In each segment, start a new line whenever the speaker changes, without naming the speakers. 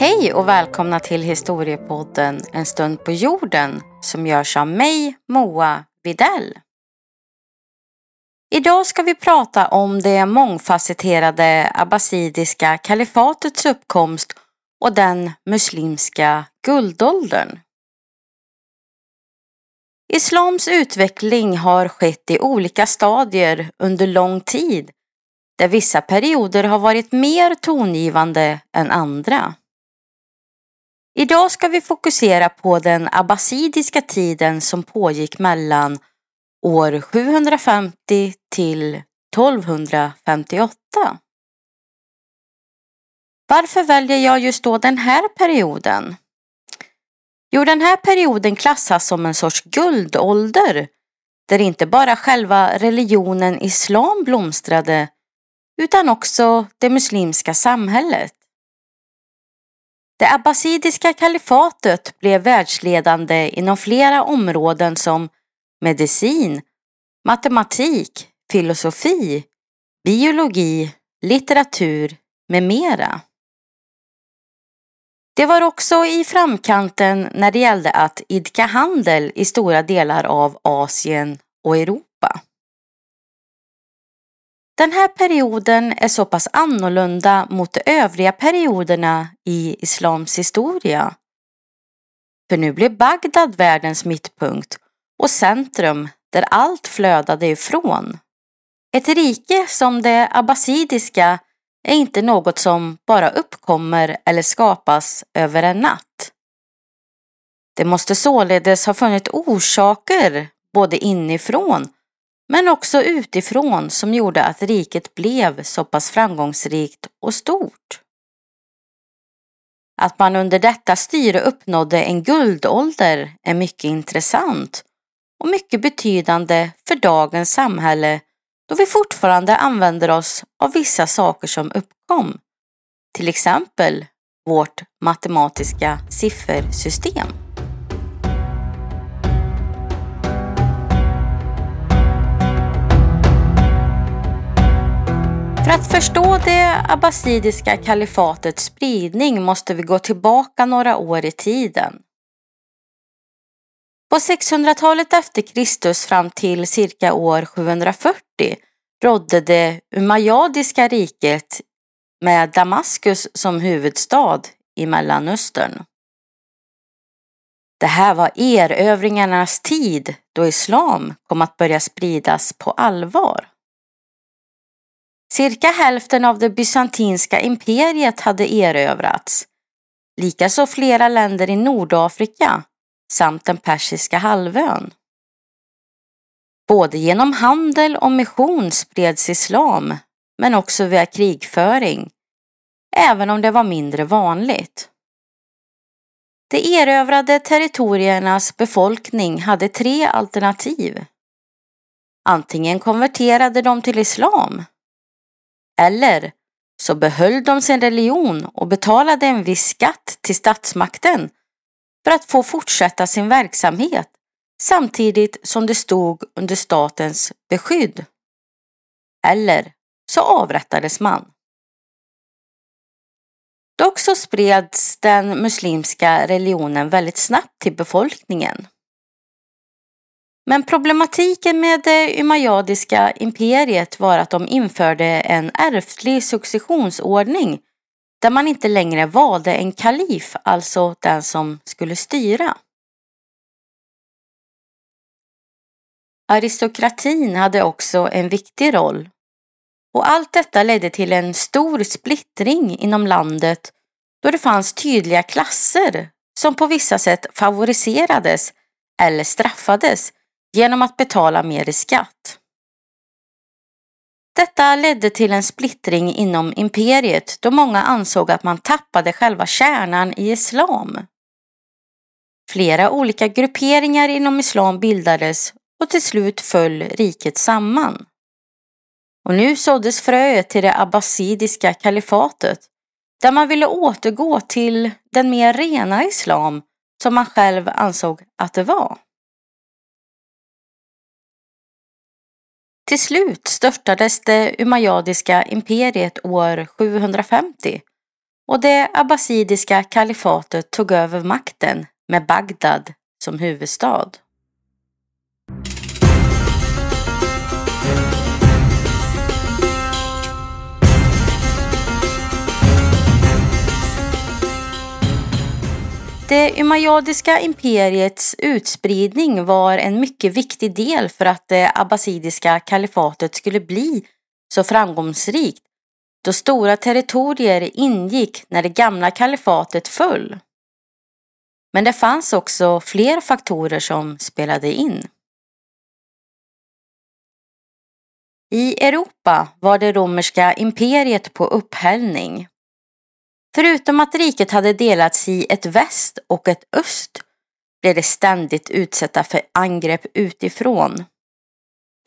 Hej och välkomna till historiepodden En stund på jorden som görs av mig, Moa Videll. Idag ska vi prata om det mångfacetterade abbasidiska kalifatets uppkomst och den muslimska guldåldern. Islams utveckling har skett i olika stadier under lång tid där vissa perioder har varit mer tongivande än andra. Idag ska vi fokusera på den abbasidiska tiden som pågick mellan år 750 till 1258. Varför väljer jag just då den här perioden? Jo, den här perioden klassas som en sorts guldålder där inte bara själva religionen islam blomstrade utan också det muslimska samhället. Det abbasidiska kalifatet blev världsledande inom flera områden som medicin, matematik, filosofi, biologi, litteratur med mera. Det var också i framkanten när det gällde att idka handel i stora delar av Asien och Europa. Den här perioden är så pass annorlunda mot de övriga perioderna i islams historia. För nu blev Bagdad världens mittpunkt och centrum där allt flödade ifrån. Ett rike som det abbasidiska är inte något som bara uppkommer eller skapas över en natt. Det måste således ha funnits orsaker både inifrån men också utifrån som gjorde att riket blev så pass framgångsrikt och stort. Att man under detta styre uppnådde en guldålder är mycket intressant och mycket betydande för dagens samhälle då vi fortfarande använder oss av vissa saker som uppkom. Till exempel vårt matematiska siffersystem. För att förstå det abbasidiska kalifatets spridning måste vi gå tillbaka några år i tiden. På 600-talet efter Kristus fram till cirka år 740 rådde det umayyadiska riket med Damaskus som huvudstad i Mellanöstern. Det här var erövringarnas tid då islam kom att börja spridas på allvar. Cirka hälften av det bysantinska imperiet hade erövrats, likaså flera länder i Nordafrika samt den persiska halvön. Både genom handel och mission spreds islam, men också via krigföring, även om det var mindre vanligt. De erövrade territoriernas befolkning hade tre alternativ. Antingen konverterade de till islam eller så behöll de sin religion och betalade en viss skatt till statsmakten för att få fortsätta sin verksamhet samtidigt som det stod under statens beskydd. Eller så avrättades man. Dock så spreds den muslimska religionen väldigt snabbt till befolkningen. Men problematiken med det umayyadiska imperiet var att de införde en ärftlig successionsordning där man inte längre valde en kalif, alltså den som skulle styra. Aristokratin hade också en viktig roll och allt detta ledde till en stor splittring inom landet då det fanns tydliga klasser som på vissa sätt favoriserades eller straffades genom att betala mer i skatt. Detta ledde till en splittring inom imperiet då många ansåg att man tappade själva kärnan i islam. Flera olika grupperingar inom islam bildades och till slut föll riket samman. Och nu såddes fröet till det abbasidiska kalifatet där man ville återgå till den mer rena islam som man själv ansåg att det var. Till slut störtades det umayyadiska imperiet år 750 och det abbasidiska kalifatet tog över makten med Bagdad som huvudstad. Det umayyadiska imperiets utspridning var en mycket viktig del för att det abbasidiska kalifatet skulle bli så framgångsrikt då stora territorier ingick när det gamla kalifatet föll. Men det fanns också fler faktorer som spelade in. I Europa var det romerska imperiet på upphällning. Förutom att riket hade delats i ett väst och ett öst blev det ständigt utsatta för angrepp utifrån.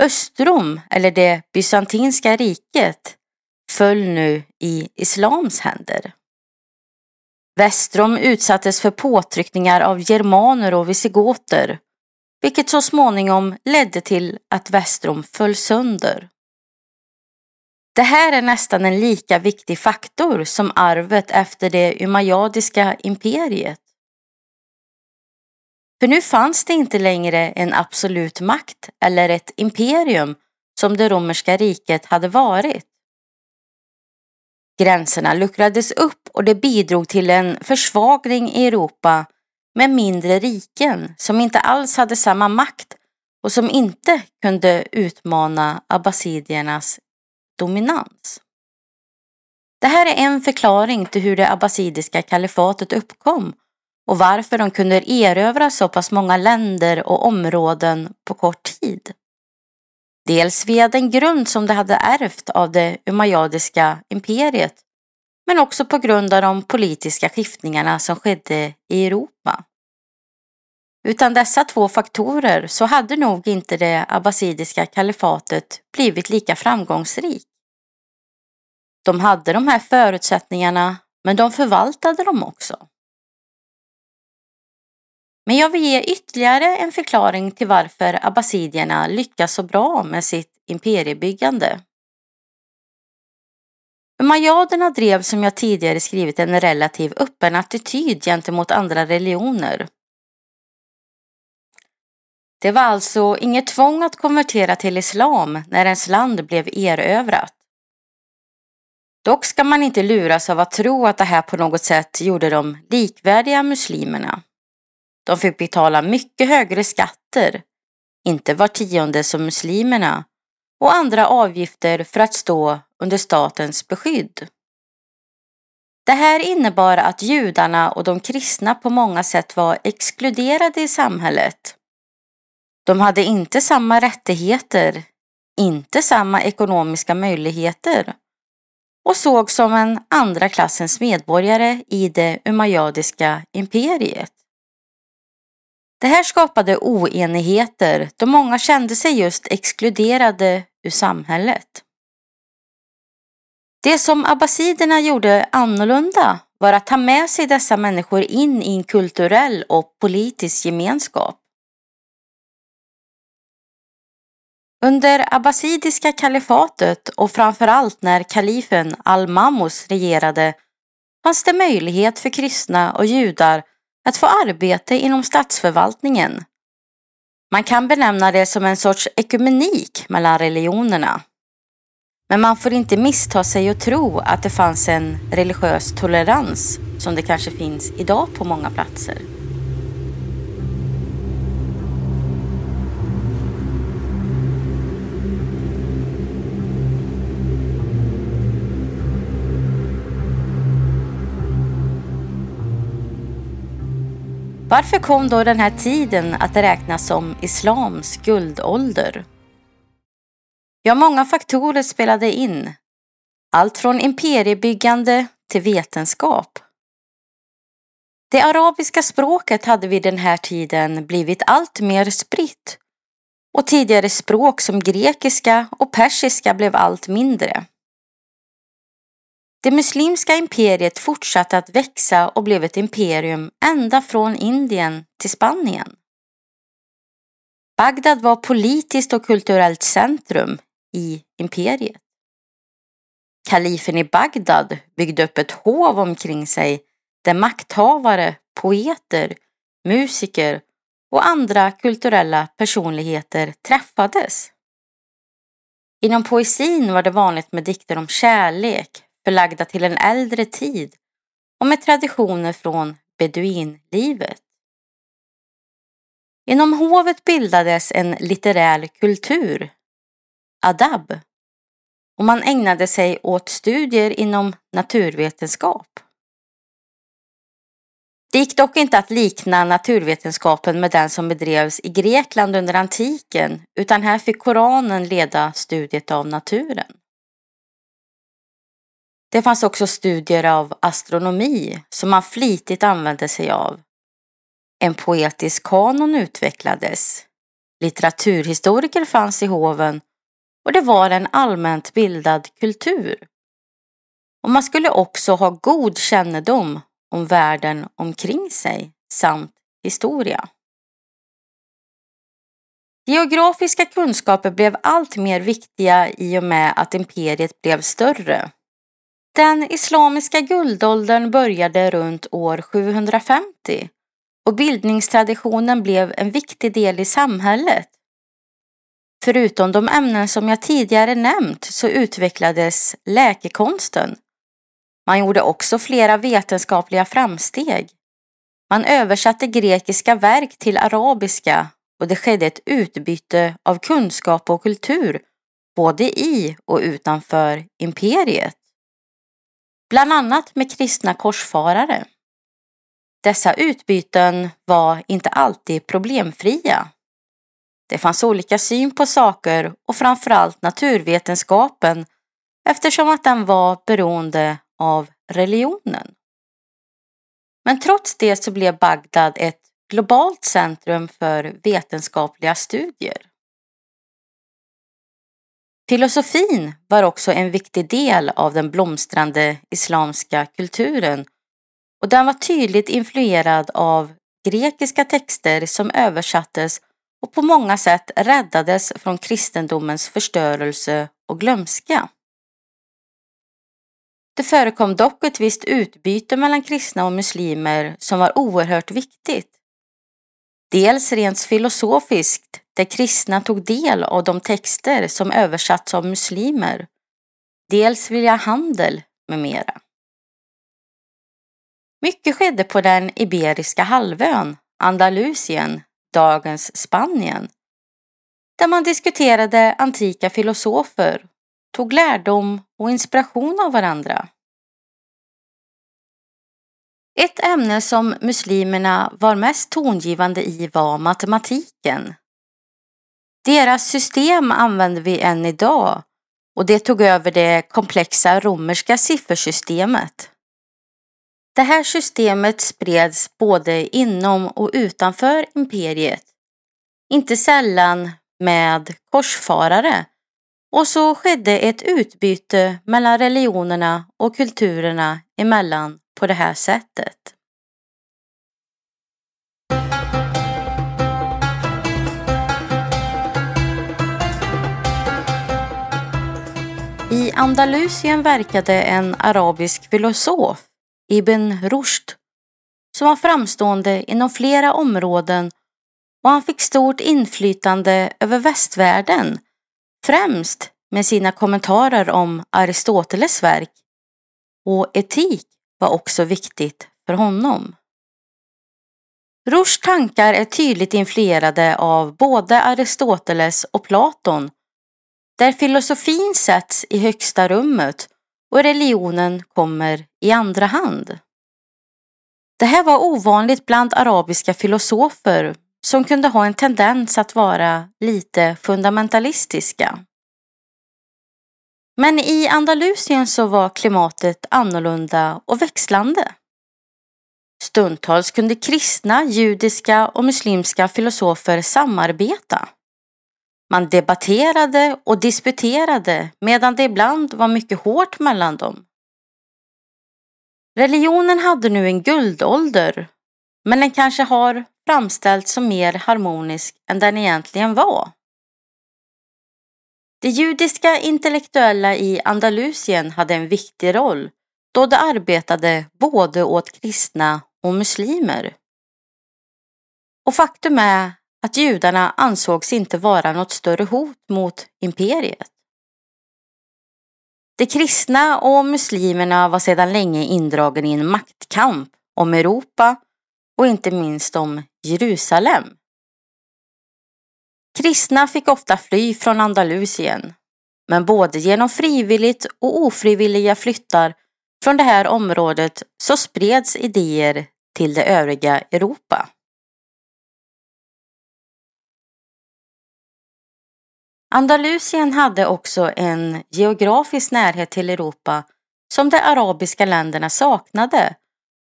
Östrom, eller det bysantinska riket, föll nu i islams händer. Västrom utsattes för påtryckningar av germaner och visigoter, vilket så småningom ledde till att Västrom föll sönder. Det här är nästan en lika viktig faktor som arvet efter det umayyadiska imperiet. För nu fanns det inte längre en absolut makt eller ett imperium som det romerska riket hade varit. Gränserna luckrades upp och det bidrog till en försvagning i Europa med mindre riken som inte alls hade samma makt och som inte kunde utmana abbasidiernas dominans. Det här är en förklaring till hur det abbasidiska kalifatet uppkom och varför de kunde erövra så pass många länder och områden på kort tid. Dels via den grund som de hade ärvt av det umayyadiska imperiet men också på grund av de politiska skiftningarna som skedde i Europa. Utan dessa två faktorer så hade nog inte det abbasidiska kalifatet blivit lika framgångsrikt. De hade de här förutsättningarna men de förvaltade dem också. Men jag vill ge ytterligare en förklaring till varför abbasidierna lyckas så bra med sitt imperiebyggande. Umayyaderna drev som jag tidigare skrivit en relativ öppen attityd gentemot andra religioner. Det var alltså inget tvång att konvertera till islam när ens land blev erövrat. Dock ska man inte luras av att tro att det här på något sätt gjorde dem likvärdiga muslimerna. De fick betala mycket högre skatter, inte var tionde som muslimerna, och andra avgifter för att stå under statens beskydd. Det här innebar att judarna och de kristna på många sätt var exkluderade i samhället. De hade inte samma rättigheter, inte samma ekonomiska möjligheter och sågs som en andra klassens medborgare i det umayyadiska imperiet. Det här skapade oenigheter då många kände sig just exkluderade ur samhället. Det som abbasiderna gjorde annorlunda var att ta med sig dessa människor in i en kulturell och politisk gemenskap. Under abbasidiska kalifatet och framförallt när kalifen al-Mamus regerade fanns det möjlighet för kristna och judar att få arbete inom statsförvaltningen. Man kan benämna det som en sorts ekumenik mellan religionerna. Men man får inte missta sig och tro att det fanns en religiös tolerans som det kanske finns idag på många platser. Varför kom då den här tiden att räknas som islams guldålder? Ja, många faktorer spelade in. Allt från imperiebyggande till vetenskap. Det arabiska språket hade vid den här tiden blivit allt mer spritt och tidigare språk som grekiska och persiska blev allt mindre. Det muslimska imperiet fortsatte att växa och blev ett imperium ända från Indien till Spanien. Bagdad var politiskt och kulturellt centrum i imperiet. Kalifen i Bagdad byggde upp ett hov omkring sig där makthavare, poeter, musiker och andra kulturella personligheter träffades. Inom poesin var det vanligt med dikter om kärlek förlagda till en äldre tid och med traditioner från beduinlivet. Inom hovet bildades en litterär kultur, adab, och man ägnade sig åt studier inom naturvetenskap. Det gick dock inte att likna naturvetenskapen med den som bedrevs i Grekland under antiken utan här fick Koranen leda studiet av naturen. Det fanns också studier av astronomi som man flitigt använde sig av. En poetisk kanon utvecklades. Litteraturhistoriker fanns i hoven och det var en allmänt bildad kultur. Och man skulle också ha god kännedom om världen omkring sig samt historia. Geografiska kunskaper blev allt mer viktiga i och med att imperiet blev större. Den islamiska guldåldern började runt år 750 och bildningstraditionen blev en viktig del i samhället. Förutom de ämnen som jag tidigare nämnt så utvecklades läkekonsten man gjorde också flera vetenskapliga framsteg. Man översatte grekiska verk till arabiska och det skedde ett utbyte av kunskap och kultur både i och utanför imperiet. Bland annat med kristna korsfarare. Dessa utbyten var inte alltid problemfria. Det fanns olika syn på saker och framförallt naturvetenskapen eftersom att den var beroende av religionen. Men trots det så blev Bagdad ett globalt centrum för vetenskapliga studier. Filosofin var också en viktig del av den blomstrande islamska kulturen och den var tydligt influerad av grekiska texter som översattes och på många sätt räddades från kristendomens förstörelse och glömska. Det förekom dock ett visst utbyte mellan kristna och muslimer som var oerhört viktigt. Dels rent filosofiskt, där kristna tog del av de texter som översatts av muslimer. Dels via handel med mera. Mycket skedde på den Iberiska halvön, Andalusien, dagens Spanien, där man diskuterade antika filosofer tog lärdom och inspiration av varandra. Ett ämne som muslimerna var mest tongivande i var matematiken. Deras system använder vi än idag och det tog över det komplexa romerska siffersystemet. Det här systemet spreds både inom och utanför imperiet. Inte sällan med korsfarare och så skedde ett utbyte mellan religionerna och kulturerna emellan på det här sättet. Andalusien verkade en arabisk filosof, Ibn Rushd, som var framstående inom flera områden och han fick stort inflytande över västvärlden främst med sina kommentarer om Aristoteles verk och etik var också viktigt för honom. Rushds tankar är tydligt influerade av både Aristoteles och Platon där filosofin sätts i högsta rummet och religionen kommer i andra hand. Det här var ovanligt bland arabiska filosofer som kunde ha en tendens att vara lite fundamentalistiska. Men i Andalusien så var klimatet annorlunda och växlande. Stundtals kunde kristna, judiska och muslimska filosofer samarbeta. Man debatterade och disputerade medan det ibland var mycket hårt mellan dem. Religionen hade nu en guldålder, men den kanske har framställts som mer harmonisk än den egentligen var. De judiska intellektuella i Andalusien hade en viktig roll då de arbetade både åt kristna och muslimer. Och faktum är att judarna ansågs inte vara något större hot mot imperiet. De kristna och muslimerna var sedan länge indragna i en maktkamp om Europa och inte minst om Jerusalem. Kristna fick ofta fly från Andalusien, men både genom frivilligt och ofrivilliga flyttar från det här området så spreds idéer till det övriga Europa. Andalusien hade också en geografisk närhet till Europa som de arabiska länderna saknade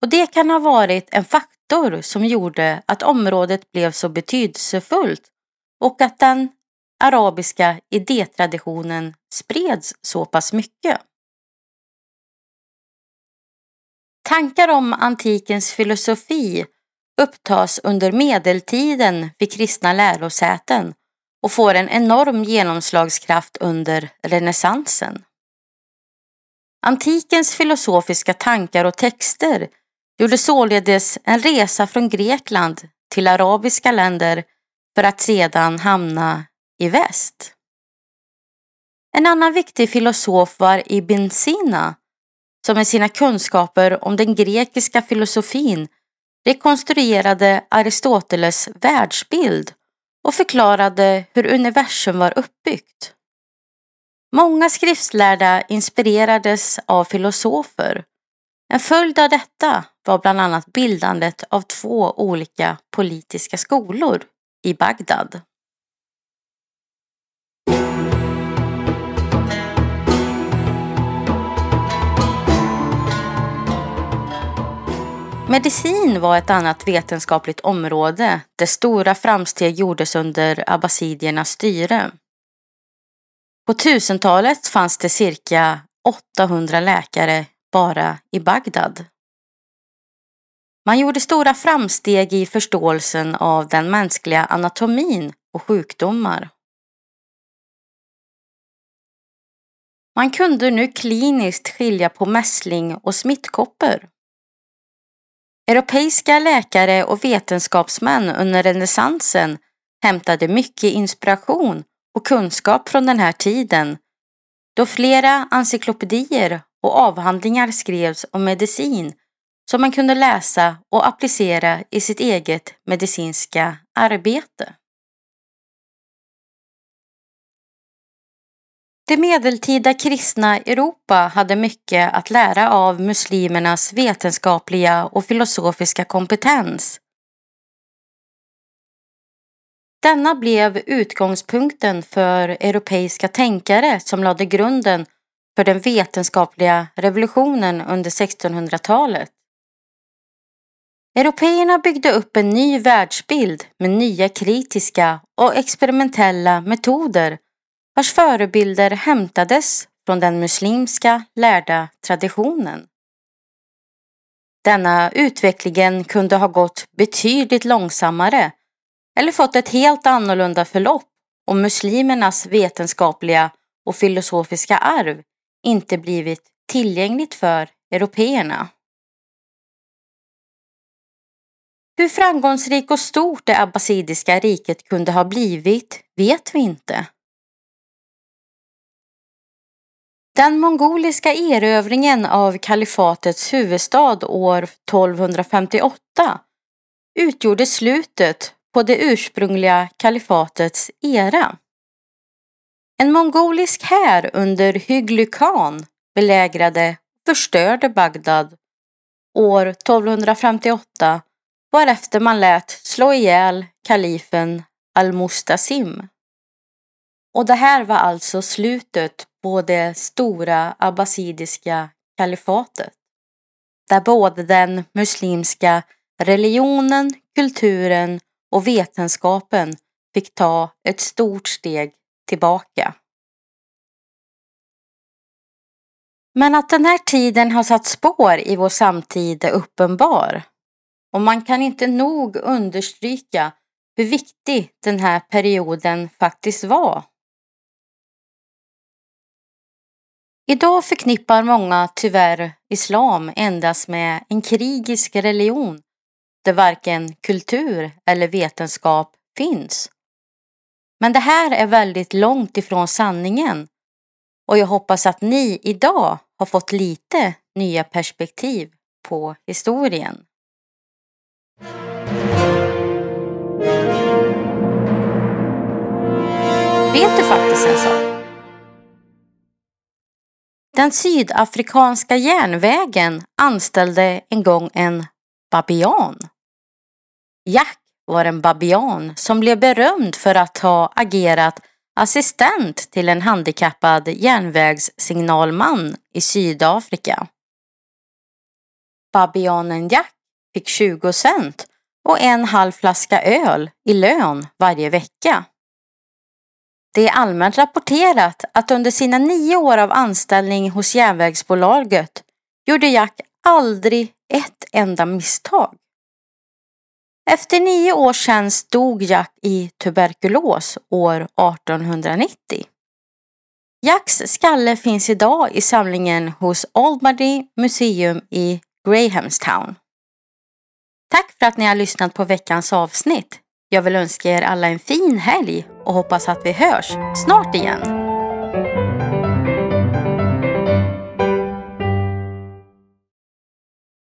och det kan ha varit en faktor som gjorde att området blev så betydelsefullt och att den arabiska idétraditionen spreds så pass mycket. Tankar om antikens filosofi upptas under medeltiden vid kristna lärosäten och får en enorm genomslagskraft under renässansen. Antikens filosofiska tankar och texter gjorde således en resa från Grekland till arabiska länder för att sedan hamna i väst. En annan viktig filosof var Ibn Sina som med sina kunskaper om den grekiska filosofin rekonstruerade Aristoteles världsbild och förklarade hur universum var uppbyggt. Många skriftlärda inspirerades av filosofer. En följd av detta var bland annat bildandet av två olika politiska skolor i Bagdad. Medicin var ett annat vetenskapligt område där stora framsteg gjordes under abbasidiernas styre. På 1000-talet fanns det cirka 800 läkare bara i Bagdad. Man gjorde stora framsteg i förståelsen av den mänskliga anatomin och sjukdomar. Man kunde nu kliniskt skilja på mässling och smittkoppor. Europeiska läkare och vetenskapsmän under renässansen hämtade mycket inspiration och kunskap från den här tiden då flera encyklopedier och avhandlingar skrevs om medicin som man kunde läsa och applicera i sitt eget medicinska arbete. Det medeltida kristna Europa hade mycket att lära av muslimernas vetenskapliga och filosofiska kompetens. Denna blev utgångspunkten för europeiska tänkare som lade grunden för den vetenskapliga revolutionen under 1600-talet. Européerna byggde upp en ny världsbild med nya kritiska och experimentella metoder vars förebilder hämtades från den muslimska lärda traditionen. Denna utvecklingen kunde ha gått betydligt långsammare eller fått ett helt annorlunda förlopp om muslimernas vetenskapliga och filosofiska arv inte blivit tillgängligt för européerna. Hur framgångsrik och stort det abbasidiska riket kunde ha blivit vet vi inte. Den mongoliska erövringen av kalifatets huvudstad år 1258 utgjorde slutet på det ursprungliga kalifatets era. En mongolisk här under Hygly Khan belägrade och förstörde Bagdad år 1258 varefter man lät slå ihjäl kalifen al-Mustasim. Och det här var alltså slutet på det stora abbasidiska kalifatet. Där både den muslimska religionen, kulturen och vetenskapen fick ta ett stort steg tillbaka. Men att den här tiden har satt spår i vår samtid är uppenbar. Och man kan inte nog understryka hur viktig den här perioden faktiskt var Idag förknippar många tyvärr islam endast med en krigisk religion där varken kultur eller vetenskap finns. Men det här är väldigt långt ifrån sanningen och jag hoppas att ni idag har fått lite nya perspektiv på historien. Vet du faktiskt en sak? Den sydafrikanska järnvägen anställde en gång en babian. Jack var en babian som blev berömd för att ha agerat assistent till en handikappad järnvägssignalman i Sydafrika. Babianen Jack fick 20 cent och en halv flaska öl i lön varje vecka. Det är allmänt rapporterat att under sina nio år av anställning hos järnvägsbolaget gjorde Jack aldrig ett enda misstag. Efter nio års tjänst dog Jack i tuberkulos år 1890. Jacks skalle finns idag i samlingen hos Aldmady Museum i Grahamstown. Tack för att ni har lyssnat på veckans avsnitt. Jag vill önska er alla en fin helg och hoppas att vi hörs snart igen.